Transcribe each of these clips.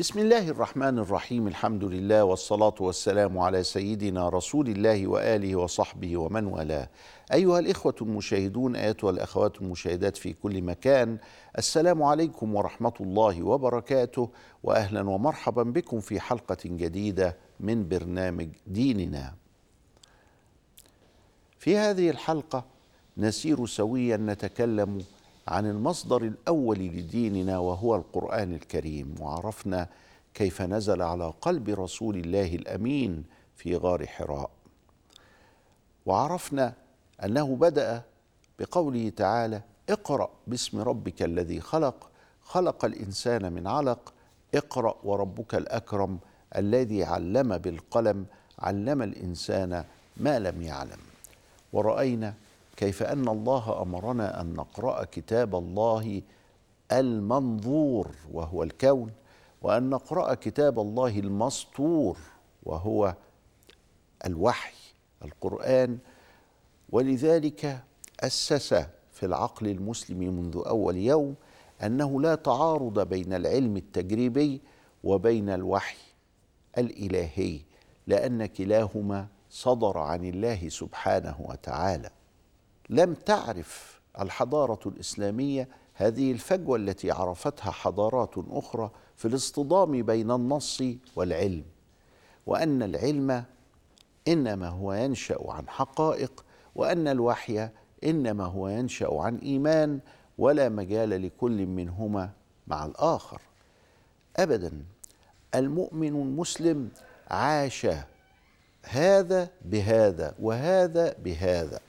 بسم الله الرحمن الرحيم الحمد لله والصلاة والسلام على سيدنا رسول الله وآله وصحبه ومن والاه أيها الإخوة المشاهدون أيتها الأخوات المشاهدات في كل مكان السلام عليكم ورحمة الله وبركاته وأهلا ومرحبا بكم في حلقة جديدة من برنامج ديننا في هذه الحلقة نسير سويا نتكلم عن المصدر الأول لديننا وهو القرآن الكريم وعرفنا كيف نزل على قلب رسول الله الأمين في غار حراء. وعرفنا أنه بدأ بقوله تعالى اقرأ باسم ربك الذي خلق خلق الإنسان من علق اقرأ وربك الأكرم الذي علم بالقلم علم الإنسان ما لم يعلم ورأينا كيف أن الله أمرنا أن نقرأ كتاب الله المنظور وهو الكون وأن نقرأ كتاب الله المسطور وهو الوحي القرآن. ولذلك أسس في العقل المسلم منذ أول يوم أنه لا تعارض بين العلم التجريبي وبين الوحي الإلهي لأن كلاهما صدر عن الله سبحانه وتعالى. لم تعرف الحضارة الإسلامية هذه الفجوة التي عرفتها حضارات أخرى في الاصطدام بين النص والعلم وأن العلم إنما هو ينشأ عن حقائق وأن الوحي إنما هو ينشأ عن إيمان ولا مجال لكل منهما مع الآخر. ابدا المؤمن المسلم عاش هذا بهذا وهذا بهذا.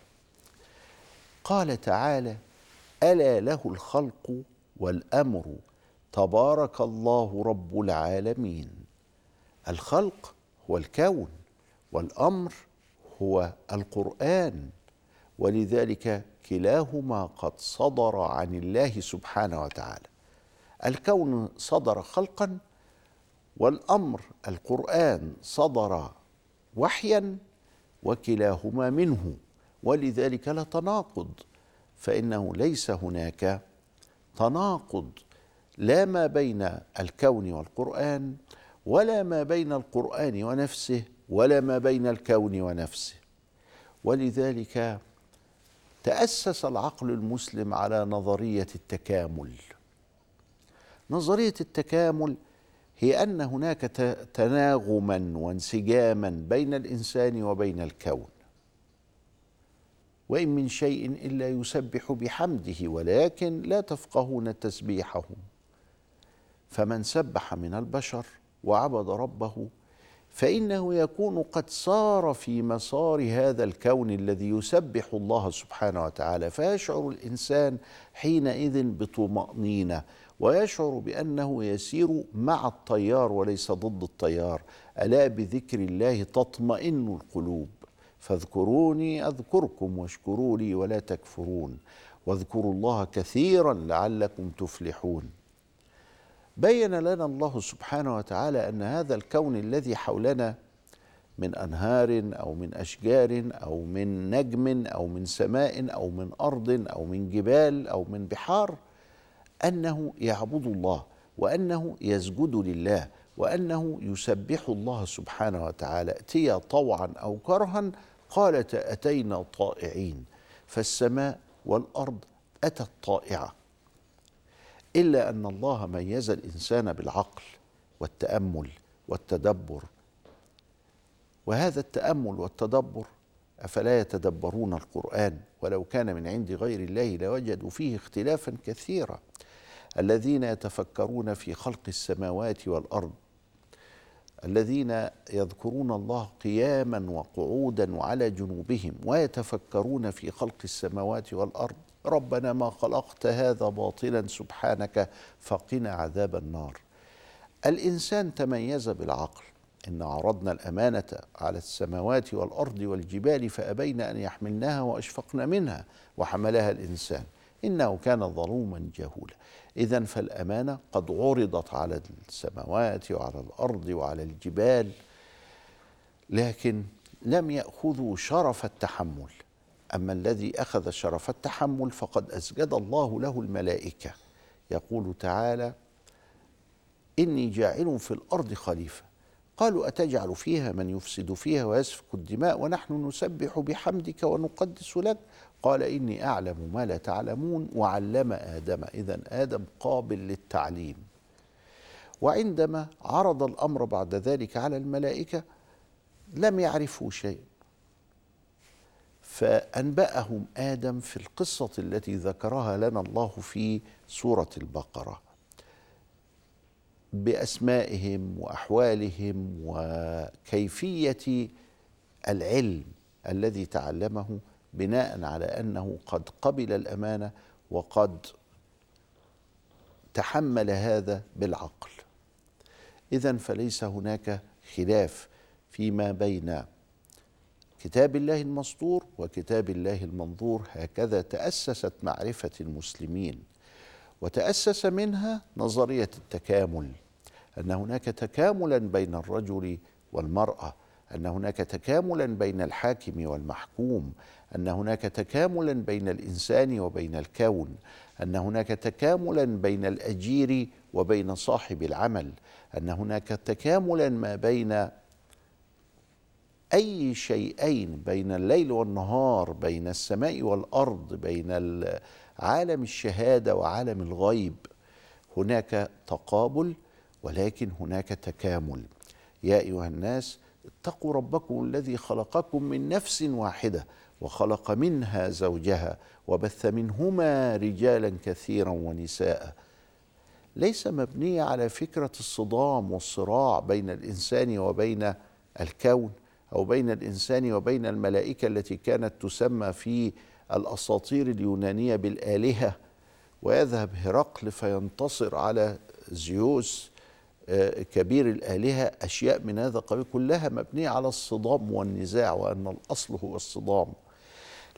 قال تعالى ألا له الخلق والأمر تبارك الله رب العالمين. الخلق هو الكون والأمر هو القرآن. ولذلك كلاهما قد صدر عن الله سبحانه وتعالى. الكون صدر خلقا والأمر القرآن صدر وحيا وكلاهما منه. ولذلك لا تناقض فإنه ليس هناك تناقض لا ما بين الكون والقرآن ولا ما بين القرآن ونفسه ولا ما بين الكون ونفسه. ولذلك تأسس العقل المسلم على نظرية التكامل. نظرية التكامل هي أن هناك تناغما وانسجاما بين الإنسان وبين الكون. وإن من شيء إلا يسبح بحمده ولكن لا تفقهون تسبيحه. فمن سبح من البشر وعبد ربه فإنه يكون قد سار في مسار هذا الكون الذي يسبح الله سبحانه وتعالى. فيشعر الإنسان حينئذ بطمأنينة ويشعر بأنه يسير مع التيار وليس ضد التيار. ألا بذكر الله تطمئن القلوب؟ فاذكروني أذكركم واشكروا لي ولا تكفرون واذكروا الله كثيرا لعلكم تفلحون. بين لنا الله سبحانه وتعالى أن هذا الكون الذي حولنا من أنهار أو من أشجار أو من نجم أو من سماء أو من أرض أو من جبال أو من بحار أنه يعبد الله وأنه يسجد لله وأنه يسبح الله سبحانه وتعالى اتيا طوعا أو كرها قالت أتينا طائعين فالسماء والأرض اتت طائعه إلا أن الله ميز الإنسان بالعقل والتأمل والتدبر. وهذا التأمل والتدبر أفلا يتدبرون القرآن؟ ولو كان من عند غير الله لوجدوا فيه اختلافا كثيرا. الذين يتفكرون في خلق السماوات والأرض الذين يذكرون الله قياما وقعودا وعلى جنوبهم ويتفكرون في خلق السماوات والأرض ربنا ما خلقت هذا باطلا سبحانك فقنا عذاب النار. الإنسان تميز بالعقل إن عرضنا الأمانة على السماوات والأرض والجبال فأبين أن يحملناها وأشفقن منها وحملها الإنسان إنه كان ظلوما جهولا. إذا فالأمانة قد عرضت على السماوات وعلى الأرض وعلى الجبال لكن لم يأخذوا شرف التحمل. أما الذي أخذ شرف التحمل فقد أسجد الله له الملائكة. يقول تعالى إني جاعل في الأرض خليفة. قالوا أتجعل فيها من يفسد فيها ويسفك الدماء ونحن نسبح بحمدك ونقدس لك قال إني أعلم ما لا تعلمون وعلم آدم. إذا آدم قابل للتعليم. وعندما عرض الأمر بعد ذلك على الملائكة لم يعرفوا شيء فأنبأهم آدم في القصة التي ذكرها لنا الله في سورة البقرة. بأسمائهم وأحوالهم وكيفية العلم الذي تعلمه بناء على أنه قد قبل الأمانة وقد تحمل هذا بالعقل. اذا فليس هناك خلاف فيما بين كتاب الله المسطور وكتاب الله المنظور. هكذا تأسست معرفة المسلمين وتأسس منها نظرية التكامل أن هناك تكاملا بين الرجل والمرأة. أن هناك تكاملا بين الحاكم والمحكوم أن هناك تكاملا بين الإنسان وبين الكون أن هناك تكاملا بين الأجير وبين صاحب العمل أن هناك تكاملا ما بين أي شيئين بين الليل والنهار بين السماء والأرض بين عالم الشهادة وعالم الغيب. هناك تقابل ولكن هناك تكامل. يا أيها الناس اتقوا ربكم الذي خلقكم من نفس واحدة وخلق منها زوجها وبث منهما رجالا كثيرا ونساء. ليس مبنية على فكرة الصدام والصراع بين الإنسان وبين الكون أو بين الإنسان وبين الملائكة التي كانت تسمى في الأساطير اليونانية بالآلهة. ويذهب هرقل فينتصر على زيوس كبير الآلهة أشياء من هذا القبيل كلها مبنية على الصدام والنزاع وأن الأصل هو الصدام.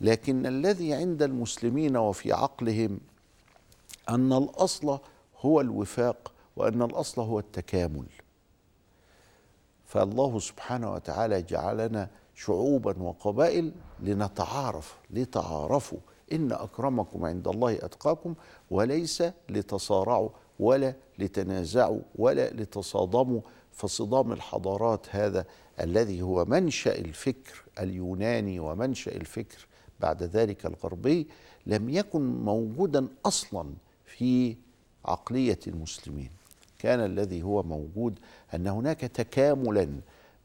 لكن الذي عند المسلمين وفي عقلهم أن الأصل هو الوفاق وأن الأصل هو التكامل. فالله سبحانه وتعالى جعلنا شعوبا وقبائل لنتعارف لتعارفوا. إن أكرمكم عند الله أتقاكم وليس لتصارعوا. ولا لتنازعوا ولا لتصادموا فصدام الحضارات هذا الذي هو منشأ الفكر اليوناني ومنشأ الفكر بعد ذلك الغربي لم يكن موجودا أصلا في عقلية المسلمين. كان الذي هو موجود أن هناك تكاملا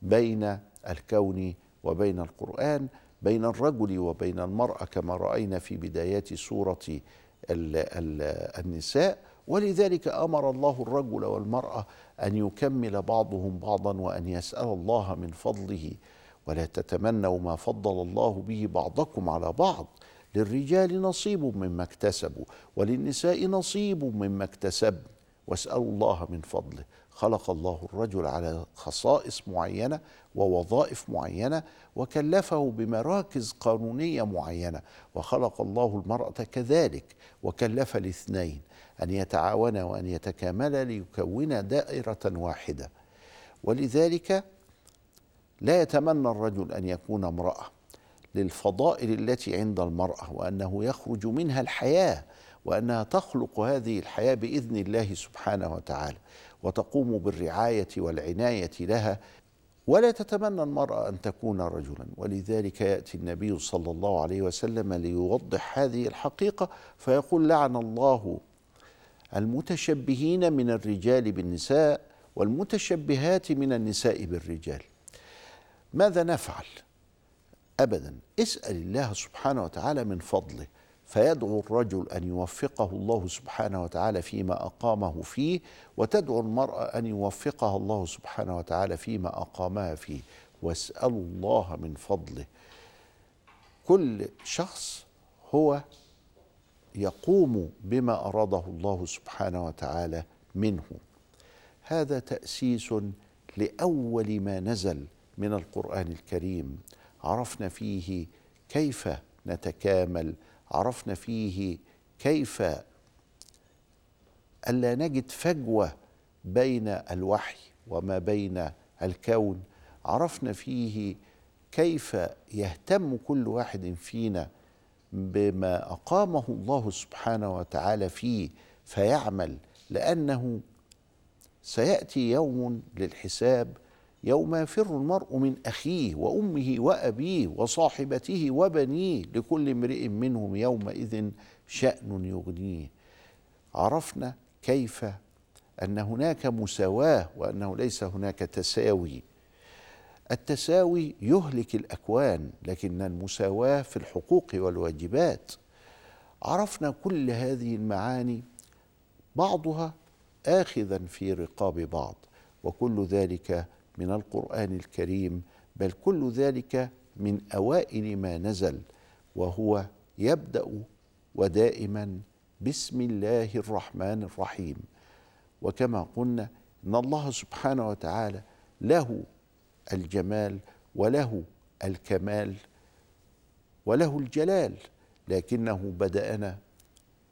بين الكون وبين القرآن بين الرجل وبين المرأة كما رأينا في بدايات سورة النساء ولذلك أمر الله الرجل والمرأة أن يكمل بعضهم بعضا وأن يسأل الله من فضله. ولا تتمنوا ما فضل الله به بعضكم على بعض. للرجال نصيب مما اكتسبوا وللنساء نصيب مما اكتسبن. واسألوا الله من فضله. خلق الله الرجل على خصائص معينة ووظائف معينة وكلفه بمراكز قانونية معينة وخلق الله المرأة كذلك وكلف الاثنين أن يتعاونا وأن يتكاملا ليكونا دائرة واحدة. ولذلك لا يتمنى الرجل أن يكون امرأة للفضائل التي عند المرأة وأنه يخرج منها الحياة وأنها تخلق هذه الحياة بإذن الله سبحانه وتعالى. وتقوم بالرعاية والعناية لها ولا تتمنى المرأة أن تكون رجلا. ولذلك يأتي النبي صلى الله عليه وسلم ليوضح هذه الحقيقة فيقول لعن الله المتشبهين من الرجال بالنساء والمتشبهات من النساء بالرجال. ماذا نفعل؟ ابدا اسأل الله سبحانه وتعالى من فضله. فيدعو الرجل أن يوفقه الله سبحانه وتعالى فيما أقامه فيه وتدعو المرأة أن يوفقها الله سبحانه وتعالى فيما أقامها فيه. واسالوا الله من فضله. كل شخص هو يقوم بما أراده الله سبحانه وتعالى منه. هذا تأسيس لأول ما نزل من القرآن الكريم. عرفنا فيه كيف نتكامل عرفنا فيه كيف ألا نجد فجوة بين الوحي وما بين الكون. عرفنا فيه كيف يهتم كل واحد فينا بما أقامه الله سبحانه وتعالى فيه فيعمل لأنه سيأتي يوم للحساب يوم يفر المرء من أخيه وأمه وأبيه وصاحبته وبنيه لكل امرئ منهم يومئذ شأن يغنيه. عرفنا كيف أن هناك مساواة وأنه ليس هناك تساوي. التساوي يهلك الأكوان لكن المساواة في الحقوق والواجبات. عرفنا كل هذه المعاني بعضها اخذا في رقاب بعض وكل ذلك من القرآن الكريم بل كل ذلك من أوائل ما نزل وهو يبدأ ودائما بسم الله الرحمن الرحيم. وكما قلنا إن الله سبحانه وتعالى له الجمال وله الكمال وله الجلال لكنه بدأنا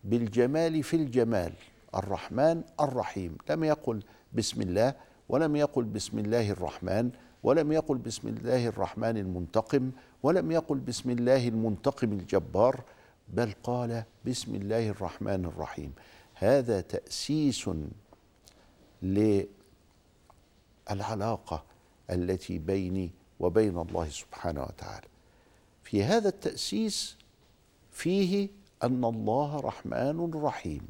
بالجمال في الجمال الرحمن الرحيم. لم يقل بسم الله ولم يقل بسم الله الرحمن ولم يقل بسم الله الرحمن المنتقم ولم يقل بسم الله المنتقم الجبار بل قال بسم الله الرحمن الرحيم. هذا تأسيس للعلاقة التي بيني وبين الله سبحانه وتعالى. في هذا التأسيس فيه أن الله رحمن رحيم.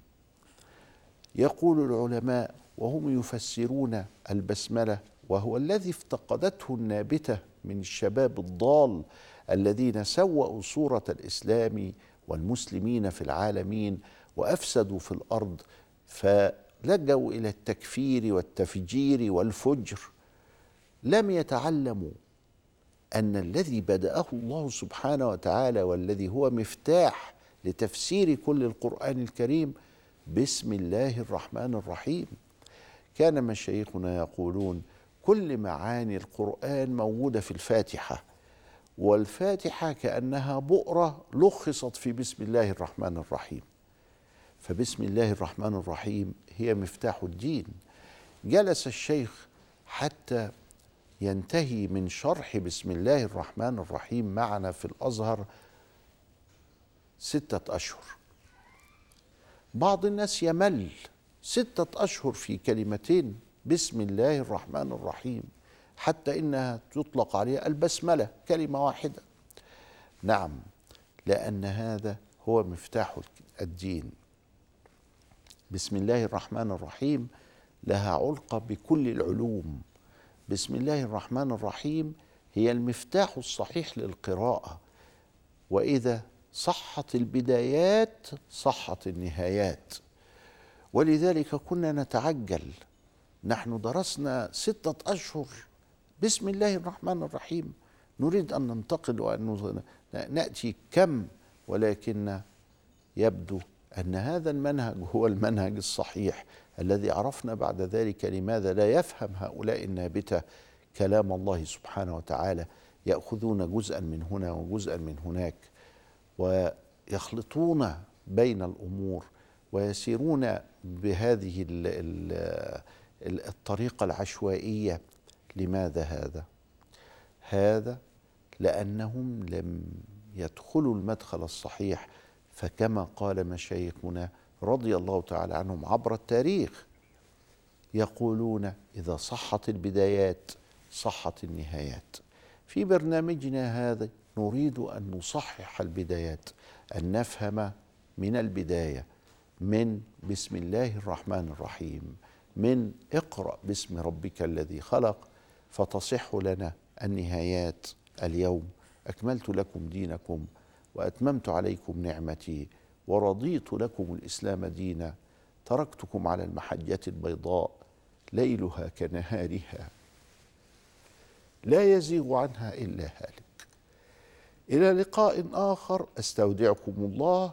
يقول العلماء وهم يفسرون البسملة وهو الذي افتقدته النابتة من الشباب الضال الذين سوأوا صورة الإسلام والمسلمين في العالمين وأفسدوا في الأرض فلجوا إلى التكفير والتفجير والفجر. لم يتعلموا أن الذي بدأه الله سبحانه وتعالى والذي هو مفتاح لتفسير كل القرآن الكريم بسم الله الرحمن الرحيم. كان مشايخنا يقولون كل معاني القرآن موجودة في الفاتحة والفاتحة كأنها بؤرة لخصت في بسم الله الرحمن الرحيم. فبسم الله الرحمن الرحيم هي مفتاح الدين. جلس الشيخ حتى ينتهي من شرح بسم الله الرحمن الرحيم معنا في الأزهر ستة أشهر. بعض الناس يمل ستة أشهر في كلمتين. بسم الله الرحمن الرحيم. حتى إنها تطلق عليها البسملة كلمة واحدة. نعم لأن هذا هو مفتاح الدين. بسم الله الرحمن الرحيم. لها علقة بكل العلوم. بسم الله الرحمن الرحيم. هي المفتاح الصحيح للقراءة. وإذا صحت البدايات صحت النهايات. ولذلك كنا نتعجل. نحن درسنا ستة أشهر. بسم الله الرحمن الرحيم. نريد أن ننتقل وأن نأتي كم؟ ولكن يبدو أن هذا المنهج هو المنهج الصحيح الذي عرفنا بعد ذلك لماذا لا يفهم هؤلاء النابتة كلام الله سبحانه وتعالى. يأخذون جزءا من هنا وجزءا من هناك. ويخلطون بين الأمور. ويسيرون بهذه الطريقة العشوائية. لماذا هذا؟ هذا لأنهم لم يدخلوا المدخل الصحيح. فكما قال مشايخنا رضي الله تعالى عنهم عبر التاريخ يقولون إذا صحت البدايات صحت النهايات. في برنامجنا هذا نريد أن نصحح البدايات أن نفهم من البداية من بسم الله الرحمن الرحيم من اقرأ باسم ربك الذي خلق فتصح لنا النهايات اليوم. أكملت لكم دينكم وأتممت عليكم نعمتي ورضيت لكم الإسلام دينا. تركتكم على المحجة البيضاء ليلها كنهارها. لا يزيغ عنها إلا هالك. إلى لقاء آخر أستودعكم الله